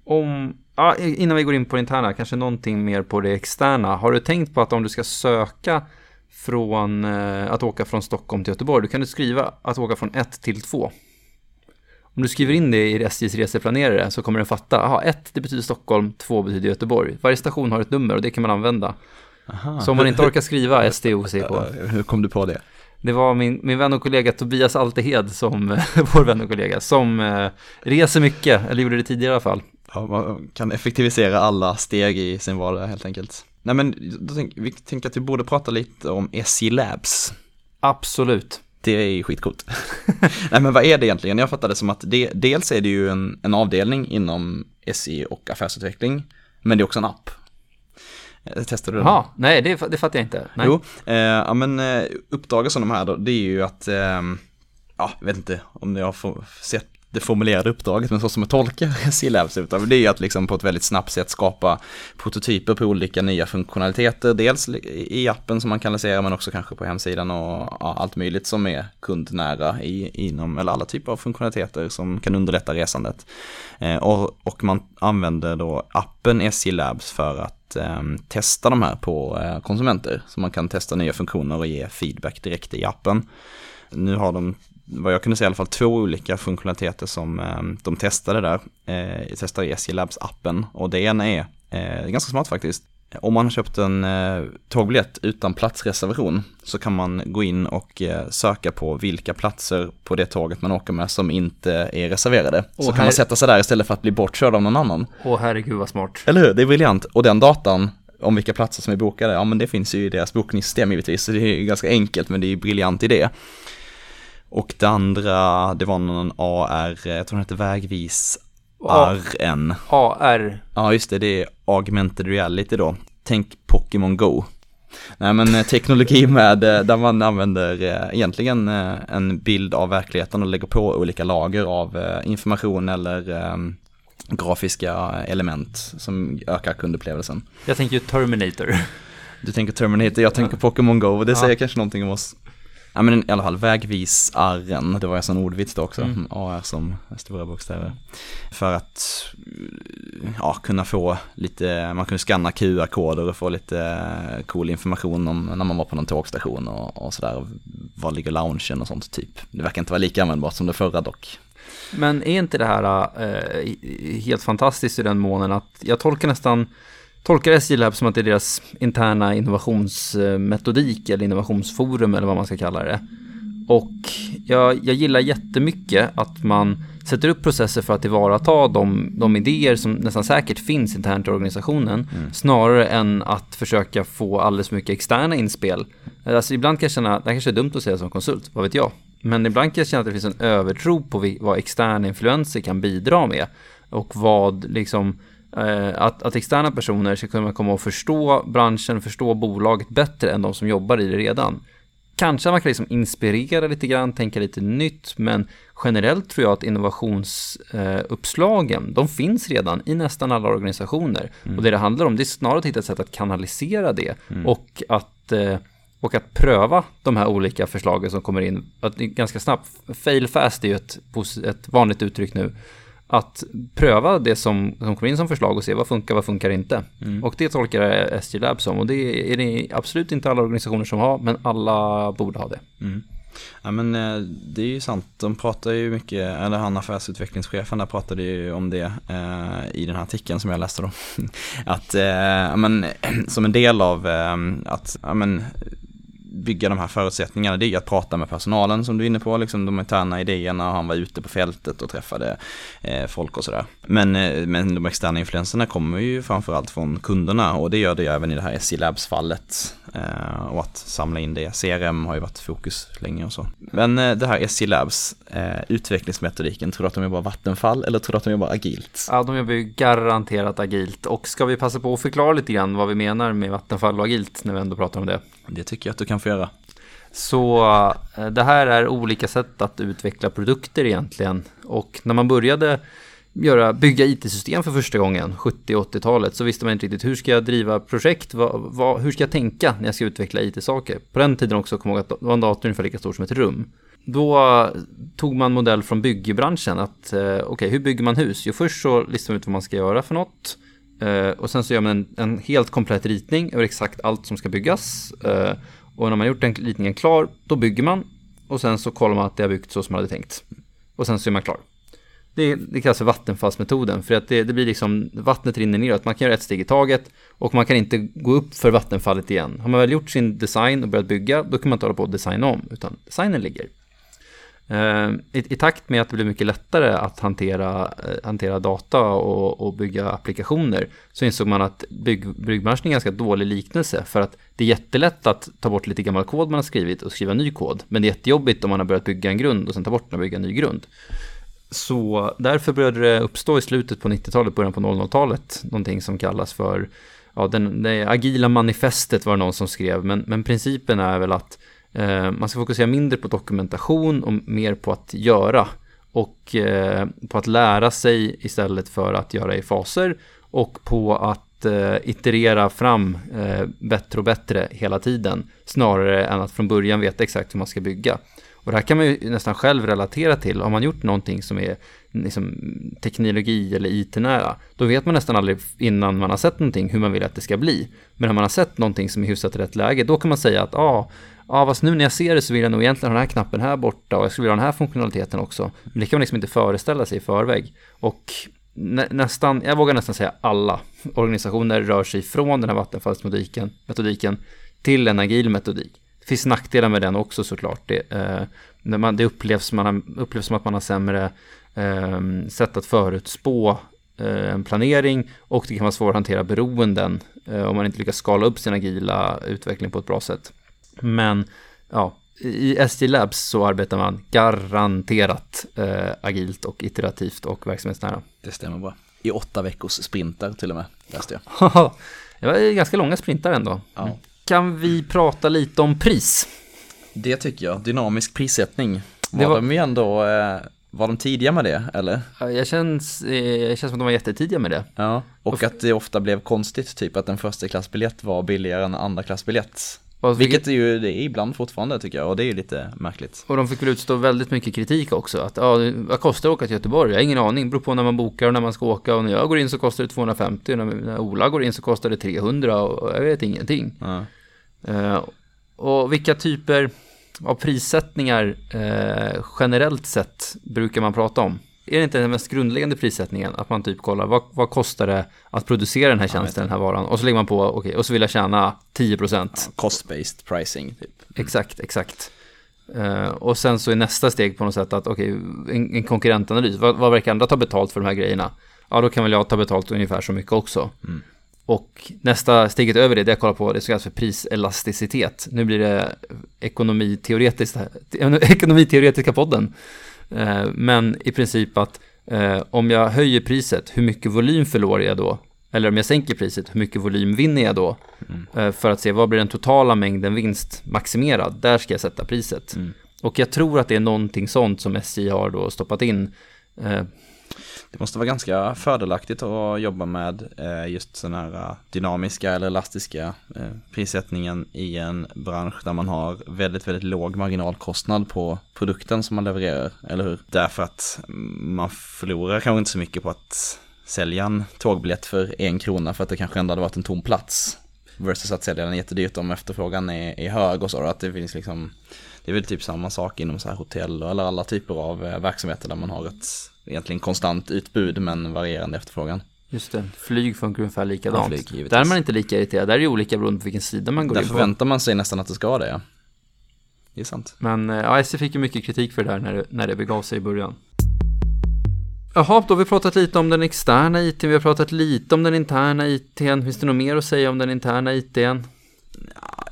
[SPEAKER 1] om, ja, innan vi går in på det interna, kanske någonting mer på det externa. Har du tänkt på att om du ska söka från eh, att åka från Stockholm till Göteborg, då kan du skriva att åka från 1 till 2. Om du skriver in det i SJs reseplanerare så kommer den fatta, aha, 1 det betyder Stockholm, 2 betyder Göteborg. Varje station har ett nummer och det kan man använda. Aha. Så om man inte orkar skriva STOC på.
[SPEAKER 2] Hur kom du på det?
[SPEAKER 1] Det var min, min vän och kollega Tobias Altehed, som, vår vän och kollega, som eh, reser mycket, eller gjorde det tidigare i alla fall.
[SPEAKER 2] Ja, man kan effektivisera alla steg i sin vardag helt enkelt. Nej men tänk, vi tänker att vi borde prata lite om SJ Labs.
[SPEAKER 1] Absolut.
[SPEAKER 2] Det är skitcoolt. Nej men vad är det egentligen? Jag fattar det som att det, dels är det ju en, en avdelning inom SJ och affärsutveckling, men det är också en app. Eh, testade du
[SPEAKER 1] den? Jaha, nej det, det fattar jag inte. Nej.
[SPEAKER 2] Jo, eh, ja men eh, uppdraget som de här då, det är ju att, eh, ja, jag vet inte om jag har sett det formulerade uppdraget, men så som jag tolkar C-Labs utav det är att liksom på ett väldigt snabbt sätt skapa prototyper på olika nya funktionaliteter, dels i appen som man kan lansera, men också kanske på hemsidan och ja, allt möjligt som är kundnära i, inom, eller alla typer av funktionaliteter som kan underlätta resandet. Eh, och, och, man använder då appen SJ Labs för att eh, testa de här på eh, konsumenter, så man kan testa nya funktioner och ge feedback direkt i appen. Nu har de vad jag kunde se i alla fall två olika funktionaliteter som eh, de testade där. Eh, testade SJ Labs appen och det ena är eh, ganska smart faktiskt. Om man har köpt en eh, tågbiljett utan platsreservation så kan man gå in och eh, söka på vilka platser på det tåget man åker med som inte är reserverade. Åh, så kan man sätta sig där istället för att bli bortkörd av någon annan.
[SPEAKER 1] Åh herregud vad smart.
[SPEAKER 2] Eller hur, det är briljant. Och den datan om vilka platser som är bokade, ja men det finns ju i deras bokningssystem givetvis, så det är ganska enkelt men det är briljant idé. Och det andra, det var någon AR, jag tror den hette Vägvis RN.
[SPEAKER 1] AR.
[SPEAKER 2] Ja, just det, det är Augmented Reality då. Tänk Pokémon Go. Nej men eh, teknologi med, eh, där man använder eh, egentligen en bild av verkligheten och lägger på olika lager av information eller grafiska element som ökar kundupplevelsen.
[SPEAKER 1] Jag tänker Terminator.
[SPEAKER 2] Du tänker Terminator, jag tänker. Pokémon Go och det ja. säger kanske någonting om oss. Ja men i alla fall vägvisaren, det var en sån ordvits då också, mm. AR som stora bokstäver. För att ja, kunna få lite, man kunde scanna QR-koder och få lite cool information om när man var på någon tågstation och, och sådär. Var ligger loungen och sånt typ. Det verkar inte vara lika användbart som det förra dock.
[SPEAKER 1] Men är inte det här äh, helt fantastiskt i den månen att jag tolkar nästan tolkar SJ Lab som att det är deras interna innovationsmetodik eller innovationsforum eller vad man ska kalla det. Och jag, jag gillar jättemycket att man sätter upp processer för att tillvarata de, de idéer som nästan säkert finns internt i organisationen mm. snarare än att försöka få alldeles för mycket externa inspel. Alltså ibland kan jag känna, det här kanske är dumt att säga som konsult, vad vet jag? Men ibland kan jag känna att det finns en övertro på vad externa influenser kan bidra med och vad liksom att, att externa personer ska kunna komma och förstå branschen, förstå bolaget bättre än de som jobbar i det redan. Kanske man kan liksom inspirera lite grann, tänka lite nytt, men generellt tror jag att innovationsuppslagen, de finns redan i nästan alla organisationer. Mm. Och det det handlar om, det är snarare att hitta ett sätt att kanalisera det mm. och att eh, och att pröva de här olika förslagen som kommer in att ganska snabbt. Fail fast är ju ett, ett vanligt uttryck nu att pröva det som, som kommer in som förslag och se vad funkar, vad funkar inte. Mm. Och det tolkar SG Lab som och det är det absolut inte alla organisationer som har, men alla borde ha det.
[SPEAKER 2] Mm. Ja men eh, det är ju sant, de pratar ju mycket, eller han affärsutvecklingschefen där pratade ju om det eh, i den här artikeln som jag läste då. att, eh, men, som en del av eh, att, ja men bygga de här förutsättningarna, det är att prata med personalen som du är inne på, liksom de interna idéerna, han var ute på fältet och träffade eh, folk och sådär. Men, eh, men de externa influenserna kommer ju framförallt från kunderna och det gör det ju även i det här SC Labs-fallet. Eh, och att samla in det, CRM har ju varit fokus länge och så. Men eh, det här SC Labs, eh, utvecklingsmetodiken, tror du att de jobbar Vattenfall eller tror du att de jobbar agilt?
[SPEAKER 1] Ja, de jobbar ju garanterat agilt och ska vi passa på att förklara lite grann vad vi menar med Vattenfall och agilt när vi ändå pratar om det?
[SPEAKER 2] Det tycker jag att du kan få göra.
[SPEAKER 1] Så eh, det här är olika sätt att utveckla produkter egentligen. Och när man började göra, bygga IT-system för första gången, 70 80-talet, så visste man inte riktigt hur ska jag driva projekt, vad, vad, hur ska jag tänka när jag ska utveckla IT-saker. På den tiden också, kom jag ihåg att var en dator ungefär lika stor som ett rum. Då tog man modell från byggbranschen, att eh, okej, okay, hur bygger man hus? Jo, först så listar man ut vad man ska göra för något. Eh, och sen så gör man en, en, helt komplett ritning över exakt allt som ska byggas. Eh, och när man gjort den ritningen klar, då bygger man. Och sen så kollar man att det har byggt så som man hade tänkt. Och sen så är man klar. Det, det kallas för vattenfallsmetoden, för att det, det, blir liksom, vattnet rinner neråt, man kan göra ett steg i taget och man kan inte gå upp för vattenfallet igen. Har man väl gjort sin design och börjat bygga, då kan man inte hålla på och designa om, utan designen ligger. Eh, I, i, takt med att det blir mycket lättare att hantera, eh, hantera data och, och, bygga applikationer så insåg man att bygg, byggbranschen är en ganska dålig liknelse. För att det är jättelätt att ta bort lite gammal kod man har skrivit och skriva ny kod. Men det är jättejobbigt om man har börjat bygga en grund och sen ta bort den och bygga en ny grund. Så därför började det uppstå i slutet på 90-talet, början på 00-talet, någonting som kallas för, ja, den, det agila manifestet var det någon som skrev, men, men principen är väl att eh, Eh, man ska fokusera mindre på dokumentation och mer på att göra och eh, på att lära sig istället för att göra i faser och på att eh, iterera fram bättre och bättre hela tiden snarare än att från början veta exakt hur man ska bygga. Och det här kan man ju nästan själv relatera till. Har man gjort någonting som är liksom, teknologi eller IT-nära, då vet man nästan aldrig innan man har sett någonting hur man vill att det ska bli. Men när man har sett någonting som är hyfsat i rätt läge, då kan man säga att ah, ah, fast nu när jag ser det så vill jag nog egentligen ha den här knappen här borta och jag skulle vilja ha den här funktionaliteten också. Men det kan man liksom inte föreställa sig i förväg. Och nä nästan, jag vågar nästan säga alla organisationer rör sig från den här vattenfallsmetodiken metodiken, till en agil metodik. Det finns nackdelar med den också såklart. Det, eh, man, det upplevs, man har, upplevs som att man har sämre eh, sätt att förutspå eh, en planering och det kan vara svårt att hantera beroenden eh, om man inte lyckas skala upp sin agila utveckling på ett bra sätt. Men ja, i SG Labs så arbetar man garanterat eh, agilt och iterativt och verksamhetsnära.
[SPEAKER 2] Det stämmer bra. I åtta veckors sprintar till och med, läste
[SPEAKER 1] jag. det var ganska långa sprintar ändå. Ja kan vi prata lite om pris.
[SPEAKER 2] Det tycker jag, dynamisk prissättning. Var, det var... de ändå, eh, var de tidiga med det eller?
[SPEAKER 1] Jag känns, eh, jag känns som att de var jättetidiga med det.
[SPEAKER 2] Ja, och att det ofta blev konstigt, typ att en första klassbiljett var billigare än en andra klassbiljett. Vilket, vilket är ju det är ibland fortfarande tycker jag och det är ju lite märkligt.
[SPEAKER 1] Och de fick väl utstå väldigt mycket kritik också. Att ja, vad kostar det att åka till Göteborg? Jag har ingen aning. Det beror på när man bokar och när man ska åka. Och när jag går in så kostar det 250. Och när Ola går in så kostar det 300 och jag vet ingenting. Ja. Uh, och vilka typer av prissättningar uh, generellt sett brukar man prata om? Är det inte den mest grundläggande prissättningen? Att man typ kollar, vad, vad kostar det att producera den här tjänsten, den här varan? Och så lägger man på, okej, okay, och så vill jag tjäna 10%. Ja,
[SPEAKER 2] Cost-based pricing, typ.
[SPEAKER 1] Mm. Exakt, exakt. Uh, och sen så är nästa steg på något sätt att, okej, okay, en, en, konkurrentanalys. Vad, vad verkar andra ta betalt för de här grejerna? Ja, då kan väl jag ta betalt ungefär så mycket också. Mm. Och nästa steget över det, det jag kollar på, det som kallas för priselasticitet. Nu blir det ekonomiteoretiska, ekonomiteoretiska podden. Eh, men i princip att eh, om jag höjer priset, hur mycket volym förlorar jag då? Eller om jag sänker priset, hur mycket volym vinner jag då? Mm. Eh, för att se vad blir den totala mängden vinst maximerad? Där ska jag sätta priset. Mm. Och jag tror att det är någonting sånt som SJ har då stoppat in
[SPEAKER 2] det måste vara ganska fördelaktigt att jobba med eh, just sådana här eh, dynamiska eller elastiska eh, prissättningen i en bransch där man har väldigt, väldigt låg marginalkostnad på produkten som man levererar, eller hur? Därför att man förlorar kanske inte så mycket på att sälja en tågbiljett för en krona för att det kanske ändå hade varit en tom plats. Versus att sälja den jättedyrt om efterfrågan är, är hög och så. Att det finns liksom, det är väl typ samma sak inom så här hotell eller alla typer av verksamheter där man har ett egentligen konstant utbud men varierande efterfrågan.
[SPEAKER 1] Just det, flyg funkar ungefär likadant. Ja, flyg, där är man inte lika irriterad, där är det olika beroende på vilken sida man går
[SPEAKER 2] där
[SPEAKER 1] in
[SPEAKER 2] på. Där förväntar man sig nästan att det ska det, ja. Det är sant.
[SPEAKER 1] Men eh, ja, SC fick ju mycket kritik för det där när det, när det begav sig i början. Jaha, då har vi pratat lite om den externa IT, vi har pratat lite om den interna IT. Finns det något mer att säga om den interna IT?
[SPEAKER 2] Ja,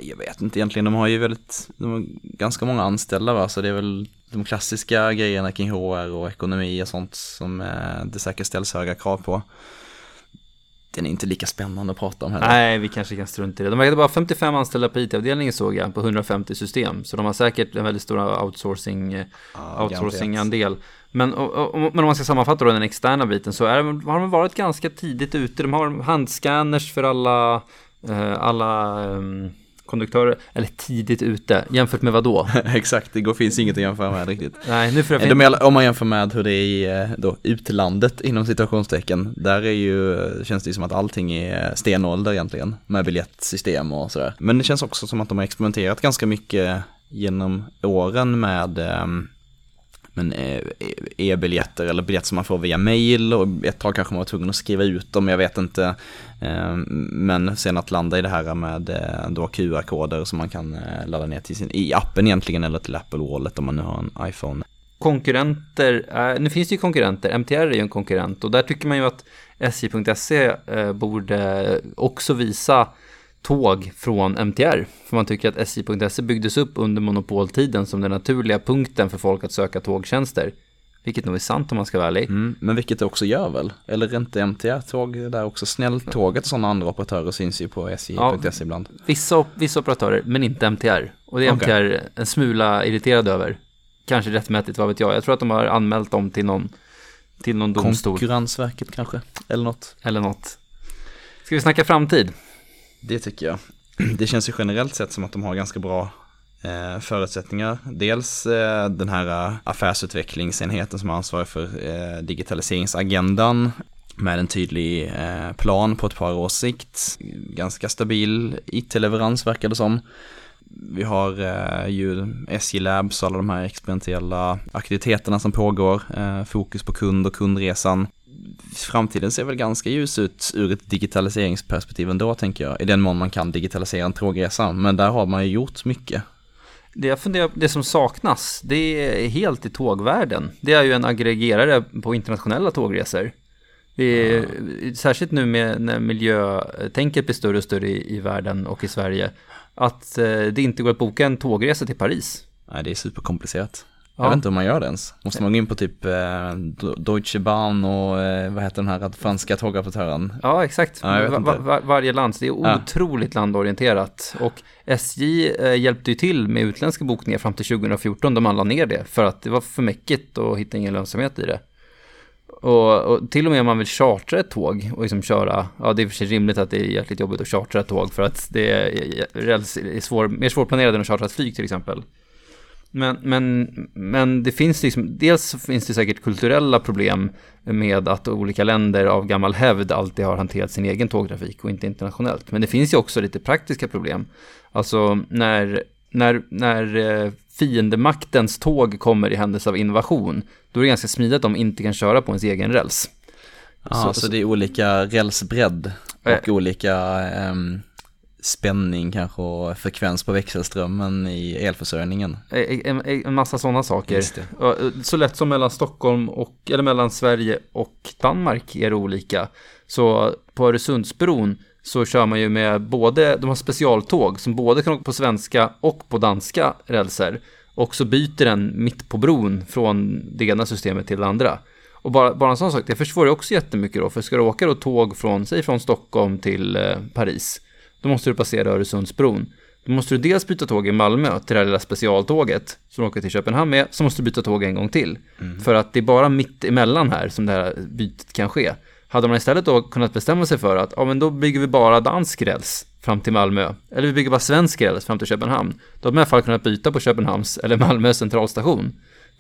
[SPEAKER 2] jag vet inte egentligen, de har ju väldigt, de har ganska många anställda va, så det är väl de klassiska grejerna kring HR och ekonomi och sånt som eh, det säkert ställs höga krav på. Den är inte lika spännande att prata om heller.
[SPEAKER 1] Nej, vi kanske kan strunta i det. De hade bara 55 anställda på IT-avdelningen såg jag, på 150 system. Så de har säkert en väldigt stor outsourcing, ah, outsourcing-andel. Men, och, och, men om man ska sammanfatta då den externa biten så är, har de varit ganska tidigt ute. De har handscanners för alla, eh, alla um, konduktörer, eller tidigt ute, jämfört med vad då?
[SPEAKER 2] Exakt, det går, finns inget att jämföra med riktigt.
[SPEAKER 1] Nej, nu för
[SPEAKER 2] De är, om man jämför med hur det är i eh, då, utlandet inom situationstecken, där är ju, känns det ju som att allting är stenålder egentligen, med biljettsystem och sådär. Men det känns också som att de har experimenterat ganska mycket genom åren med um, men eh, e-biljetter eller biljetter som man får via mail och ett tag kanske man var tvungen att skriva ut dem, jag vet inte. Eh, men sen att landa i det här med eh, då QR-koder som man kan ladda ner till sin, i appen egentligen eller till Apple Wallet om man nu har en iPhone.
[SPEAKER 1] Konkurrenter, nu finns det ju konkurrenter, MTR är ju en konkurrent och där tycker man ju att SJ.se borde också visa tåg från MTR. För man tycker att SJ.se byggdes upp under monopoltiden som den naturliga punkten för folk att söka tågtjänster. Vilket nog är sant om man ska vara ärlig.
[SPEAKER 2] Mm, men vilket det också gör väl? Eller inte MTR-tåg där också? Snälltåget och sådana andra operatörer syns ju på SJ.se ja, ibland.
[SPEAKER 1] Vissa, vissa operatörer, men inte MTR. Och det är okay. MTR en smula irriterad över. Kanske rättmätigt, vad vet jag. Jag tror att de har anmält dem till någon, till någon domstol.
[SPEAKER 2] Konkurrensverket kanske? Eller något.
[SPEAKER 1] Eller något. Ska vi snacka framtid?
[SPEAKER 2] Det tycker jag. Det känns ju generellt sett som att de har ganska bra eh, förutsättningar. Dels eh, den här eh, affärsutvecklingsenheten som är ansvarig för eh, digitaliseringsagendan med en tydlig eh, plan på ett par års sikt. Ganska stabil IT-leverans verkar det som. Vi har eh, ju SJ Labs och alla de här experimentella aktiviteterna som pågår. Eh, fokus på kund och kundresan framtiden ser väl ganska ljus ut ur ett digitaliseringsperspektiv ändå tänker jag. I den mån man kan digitalisera en tågresa. Men där har man ju gjort mycket.
[SPEAKER 1] Det jag funderar det som saknas, det är helt i tågvärlden. Det är ju en aggregerare på internationella tågresor. Det är, ja. Särskilt nu med när miljötänket blir större och större i, i världen och i Sverige. Att eh, det inte går att boka en tågresa till Paris.
[SPEAKER 2] Nej, det är superkomplicerat. Jag vet inte hur man gör det ens. Måste man gå in på typ eh, Deutsche Bahn och eh, vad heter den här franska tågoperatören?
[SPEAKER 1] Ja, exakt. Ja, var, var, varje land. Det är otroligt ja. landorienterat. Och SJ eh, hjälpte ju till med utländska bokningar fram till 2014 då man la ner det. För att det var för mäckigt och hitta ingen lönsamhet i det. Och, och, till och med om man vill chartra ett tåg och liksom köra, ja det är för sig rimligt att det är jäkligt jobbigt att chartra ett tåg för att det är, är svår, mer svårplanerat än att chartra ett flyg till exempel. Men, men, men det finns liksom, dels finns det säkert kulturella problem med att olika länder av gammal hävd alltid har hanterat sin egen tågtrafik och inte internationellt. Men det finns ju också lite praktiska problem. Alltså när, när, när fiendemaktens tåg kommer i händelse av invasion, då är det ganska smidigt att de inte kan köra på ens egen räls.
[SPEAKER 2] Ja, så, så, det är olika rälsbredd och äh, olika ehm, spänning kanske och frekvens på växelströmmen i elförsörjningen.
[SPEAKER 1] En, en massa sådana saker. Så lätt som mellan Stockholm och, eller mellan Sverige och Danmark är det olika. Så på Öresundsbron så kör man ju med både, de har specialtåg som både kan åka på svenska och på danska rälser. Och så byter den mitt på bron från det ena systemet till det andra. Och bara, bara en sån sak, det försvårar också jättemycket då, för ska du åka då tåg från, säg från Stockholm till Paris, då måste du passera Öresundsbron. Då måste du dels byta tåg i Malmö till det här lilla specialtåget som du åker till Köpenhamn med, så måste du byta tåg en gång till. Mm. För att det är bara mitt emellan här som det här bytet kan ske. Hade man istället då kunnat bestämma sig för att, ja men då bygger vi bara dansk räls fram till Malmö, eller vi bygger bara svensk räls fram till Köpenhamn, då hade man i alla fall kunnat byta på Köpenhamns eller Malmö centralstation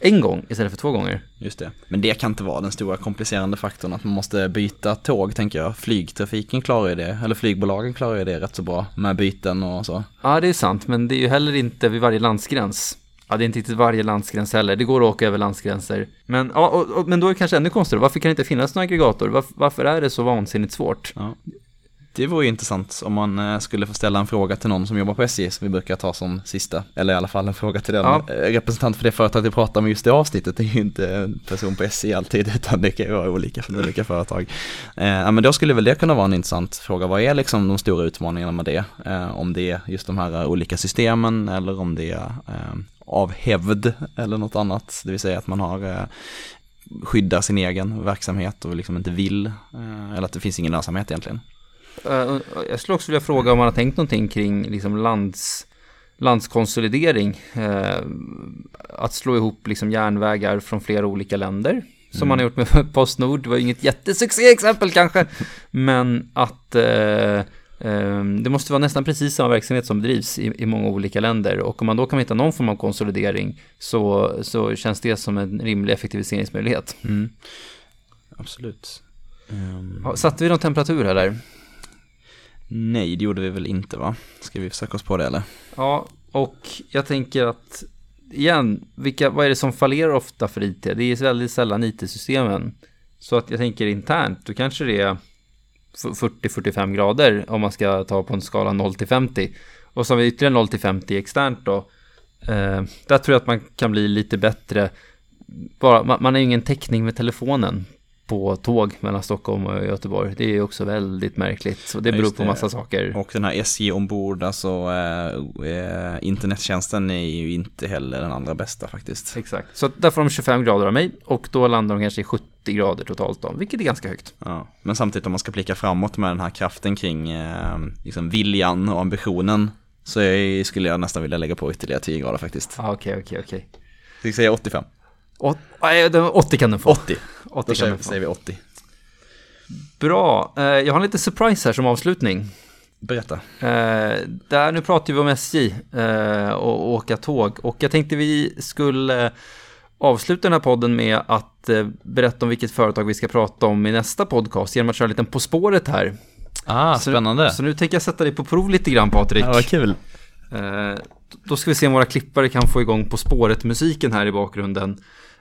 [SPEAKER 1] en gång istället för två gånger.
[SPEAKER 2] Just det. Men det kan inte vara den stora komplicerande faktorn att man måste byta tåg, tänker jag. Flygtrafiken klarar ju det, eller flygbolagen klarar ju det rätt så bra med byten och så.
[SPEAKER 1] Ja, det är sant, men det är ju heller inte vid varje landsgräns. Ja, det är inte riktigt varje landsgräns heller. Det går att åka över landsgränser. Men, ja, och, och, men då är det kanske ännu konstigare. Varför kan det inte finnas någon aggregator? Varför, varför är det så vansinnigt svårt?
[SPEAKER 2] Ja. Det vore intressant om man eh, skulle få ställa en fråga till någon som jobbar på SJ som vi brukar ta som sista, eller i alla fall en fråga till den ja. Eh, representant för det företaget vi pratar om just det avsnittet. Det är ju inte en person på SJ alltid utan det kan ju vara olika för olika företag. Eh, men då skulle väl det kunna vara en intressant fråga. Vad är liksom de stora utmaningarna med det? Eh, om det är just de här olika systemen eller om det är eh, av hävd eller något annat. Det vill säga att man har skyddar sin egen verksamhet och liksom inte vill, eller att det finns ingen lönsamhet egentligen.
[SPEAKER 1] Eh, jag skulle också vilja fråga om man har tänkt någonting kring liksom lands, landskonsolidering. Eh, att slå ihop liksom järnvägar från flera olika länder. Som mm. man har gjort med Postnord. Det var inget jättesuccé-exempel kanske. Men att eh, det måste vara nästan precis samma verksamhet som bedrivs i, i, många olika länder. Och om man då kan hitta någon form av konsolidering så, så känns det som en rimlig effektiviseringsmöjlighet. Mm.
[SPEAKER 2] Absolut.
[SPEAKER 1] Um... Satte vi någon temperatur här där?
[SPEAKER 2] Nej, det gjorde vi väl inte va? Ska vi försöka oss på det eller?
[SPEAKER 1] Ja, och jag tänker att igen, vilka, vad är det som fallerar ofta för IT? Det är väldigt sällan IT-systemen. Så att jag tänker internt, då kanske det är 40-45 grader om man ska ta på en skala 0 till 50. Och så har vi ytterligare 0 till 50 externt då. Eh, där tror jag att man kan bli lite bättre. Bara, man, man har ju ingen täckning med telefonen på tåg mellan Stockholm och Göteborg. Det är också väldigt märkligt och det beror på massa saker.
[SPEAKER 2] Och den här SJ ombord, alltså äh, internettjänsten är ju inte heller den allra bästa faktiskt.
[SPEAKER 1] Exakt, så där får de 25 grader av mig och då landar de kanske i 70 grader totalt då, vilket är ganska högt.
[SPEAKER 2] Ja, men samtidigt om man ska blicka framåt med den här kraften kring äh, liksom viljan och ambitionen så jag, skulle jag nästan vilja lägga på ytterligare 10 grader faktiskt.
[SPEAKER 1] Okej, okej, okej.
[SPEAKER 2] Ska säga 85?
[SPEAKER 1] 80 kan du få.
[SPEAKER 2] 80. 80 Då säger, säger vi 80.
[SPEAKER 1] Bra. Eh, jag har en liten surprise här som avslutning.
[SPEAKER 2] Berätta.
[SPEAKER 1] Eh, där, nu pratar vi om SJ eh, och åka tåg. Och jag tänkte vi skulle avsluta den här podden med att berätta om vilket företag vi ska prata om i nästa podcast genom att köra en liten På spåret här.
[SPEAKER 2] Ah, spännande.
[SPEAKER 1] Så, så nu tänker jag sätta dig på prov lite grann Patrik.
[SPEAKER 2] Ja, vad kul.
[SPEAKER 1] Då ska vi se om våra klippare kan få igång På spåret-musiken här i bakgrunden.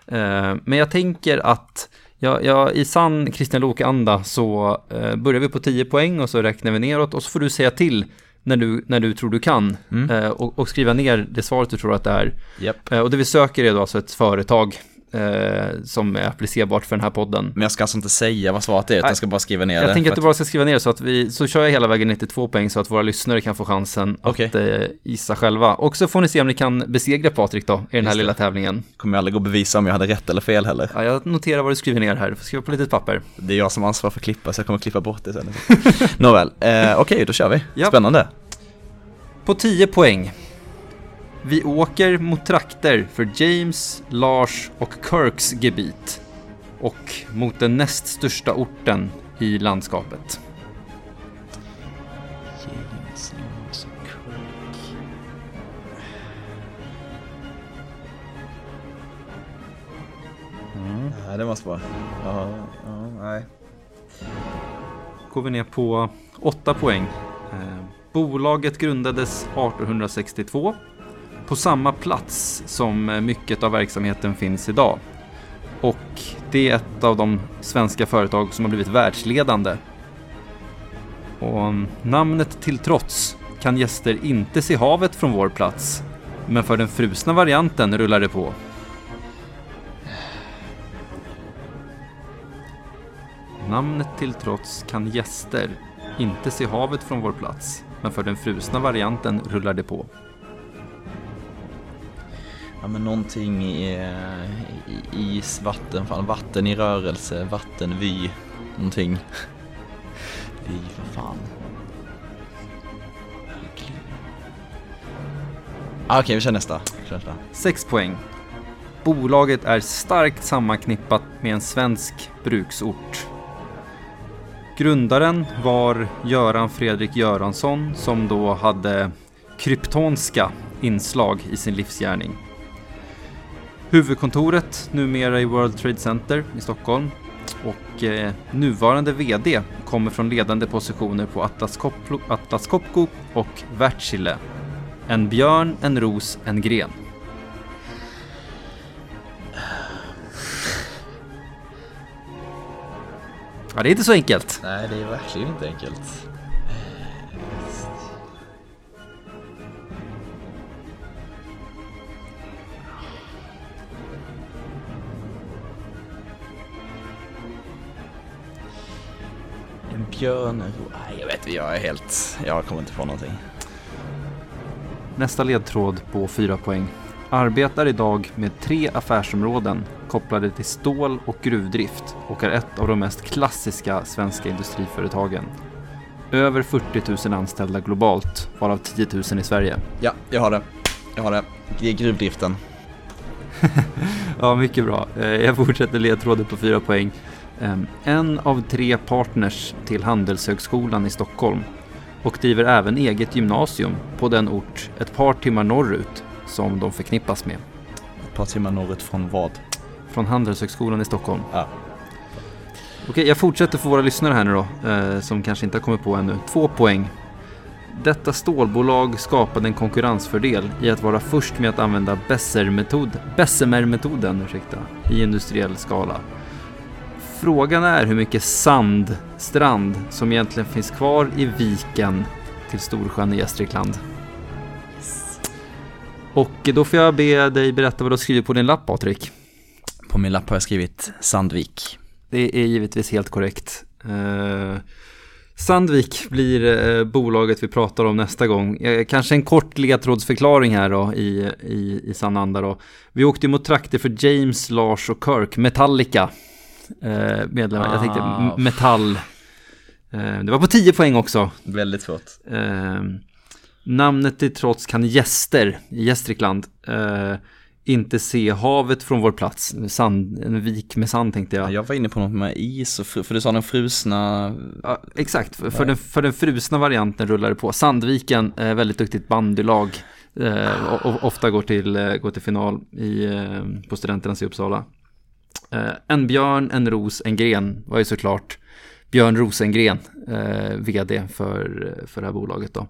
[SPEAKER 1] Eh, men jag tänker att ja, ja, i sann Christian Lok-anda så eh, börjar vi på 10 poäng och så räknar vi neråt och så får du säga till när du, när du tror du kan mm. eh, och, och, skriva ner det svaret du tror att det är.
[SPEAKER 2] Yep.
[SPEAKER 1] Eh, och det vi söker är då alltså ett företag eh, som är applicerbart för den här podden.
[SPEAKER 2] Men jag ska alltså inte säga vad svaret är, utan jag ska bara skriva ner
[SPEAKER 1] jag
[SPEAKER 2] det.
[SPEAKER 1] Jag tänker att du bara ska skriva ner så att vi, så kör jag hela vägen 92 poäng så att våra lyssnare kan få chansen okay. att eh, gissa själva. Och så får ni se om ni kan besegra Patrik då, i den här lilla tävlingen.
[SPEAKER 2] Kommer jag aldrig gå och bevisa om jag hade rätt eller fel heller.
[SPEAKER 1] Ja, jag noterar vad du skriver ner här, du får skriva på litet papper.
[SPEAKER 2] Det är jag som ansvarar för att klippa, så jag kommer att klippa bort det sen. Nåväl, eh, okej, okay, då kör vi. Yep. Spännande.
[SPEAKER 1] På 10 poäng. Vi åker mot trakter för James, Lars och Kirks gebit och mot den näst största orten i landskapet.
[SPEAKER 2] James, Lars och Kirk. Mm. Ja, det måste vara... Ja, ja, nej.
[SPEAKER 1] Går vi ner på 8 poäng. Eh, bolaget grundades 1862 på samma plats som eh, mycket av verksamheten finns idag. Och det är ett av de svenska företag som har blivit världsledande. Och mm, namnet till trots kan gäster inte se havet från vår plats, men för den frusna varianten rullar det på. Namnet till trots kan gäster inte se havet från vår plats, men för den frusna varianten rullar det på.
[SPEAKER 2] Ja men någonting i, i is, vatten, fan, vatten i rörelse, vattenvy, någonting. Vy, vad fan. Ah, Okej, okay, vi kör nästa. Kör nästa.
[SPEAKER 1] Sex poäng. Bolaget är starkt sammanknippat med en svensk bruksort. Grundaren var Göran Fredrik Göransson som då hade kryptonska inslag i sin livsgärning. Huvudkontoret numera i World Trade Center i Stockholm och eh, nuvarande VD kommer från ledande positioner på Atlas, Copco, Atlas Copco och Wärtsilä. En björn, en ros, en gren. Ja, det är inte så enkelt.
[SPEAKER 2] Nej, det är verkligen inte enkelt. Björn, nej jag vet jag är helt, jag kommer inte på någonting.
[SPEAKER 1] Nästa ledtråd på 4 poäng. Arbetar idag med tre affärsområden kopplade till stål och gruvdrift och är ett av de mest klassiska svenska industriföretagen. Över 40 000 anställda globalt, varav 10 000 i Sverige.
[SPEAKER 2] Ja, jag har det. Jag har det. Det är gruvdriften.
[SPEAKER 1] ja, mycket bra. Eh, jag fortsätter ledtråden på 4 poäng. Ehm, en av tre partners till Handelshögskolan i Stockholm och driver även eget gymnasium på den ort ett par timmar norrut som de förknippas med.
[SPEAKER 2] Ett par timmar norrut från vad?
[SPEAKER 1] Från Handelshögskolan i Stockholm.
[SPEAKER 2] Ja.
[SPEAKER 1] Okej, jag fortsätter för våra lyssnare här nu då, eh, som kanske inte har kommit på ännu. Två poäng. Detta stålbolag skapade en konkurrensfördel i att vara först med att använda Bessemer-metoden i industriell skala. Frågan är hur mycket sandstrand som egentligen finns kvar i viken till Storsjön i Gästrikland. Och då får jag be dig berätta vad du har skrivit på din lapp Patrik.
[SPEAKER 2] På min lapp har jag skrivit Sandvik.
[SPEAKER 1] Det är givetvis helt korrekt. Eh, Sandvik blir eh, bolaget vi pratar om nästa gång. Eh, kanske en kort ledtrådsförklaring här då i, i, i sann anda då. Vi åkte mot trakter för James, Lars och Kirk, Metallica eh, medlemmar. Ah. Jag tänkte ah. metall. Eh, det var på 10 poäng också.
[SPEAKER 2] Väldigt svårt.
[SPEAKER 1] Eh, namnet till trots kan gäster i Gästrikland eh, inte se havet från vår plats. Sand, en vik med sand tänkte jag.
[SPEAKER 2] Jag var inne på något med is, och för du sa den frusna...
[SPEAKER 1] Ja, exakt, för, för, den, för den frusna varianten rullar det på. Sandviken, eh, väldigt duktigt bandylag. Eh, ofta går till, går till final i, på Studenternas i Uppsala. Eh, en björn, en ros, en gren var ju såklart Björn Rosengren, eh, vd för, för det här bolaget då.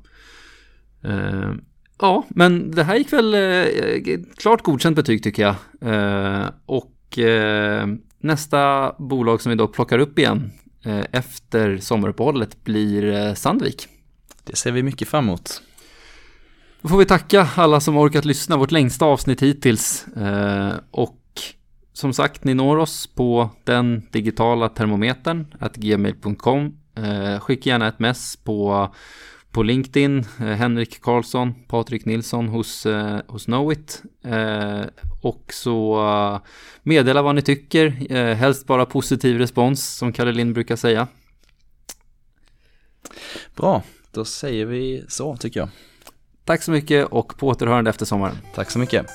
[SPEAKER 1] Eh, ja, men det här gick väl klart godkänt betyg tycker jag. Och nästa bolag som vi då plockar upp igen efter sommaruppehållet blir Sandvik.
[SPEAKER 2] Det ser vi mycket fram emot.
[SPEAKER 1] Då får vi tacka alla som orkat lyssna, vårt längsta avsnitt hittills. och som sagt, ni når oss på den digitala termometern, att gmail.com. Eh, skicka gärna ett mess på, på LinkedIn, eh, Henrik Karlsson, Patrik Nilsson hos, eh, hos Knowit. Eh, och så uh, meddela vad ni tycker, eh, helst bara positiv respons som Kalle Lind brukar säga.
[SPEAKER 2] Bra, då säger vi så tycker jag.
[SPEAKER 1] Tack så mycket och på återhörande efter sommaren.
[SPEAKER 2] Tack så mycket.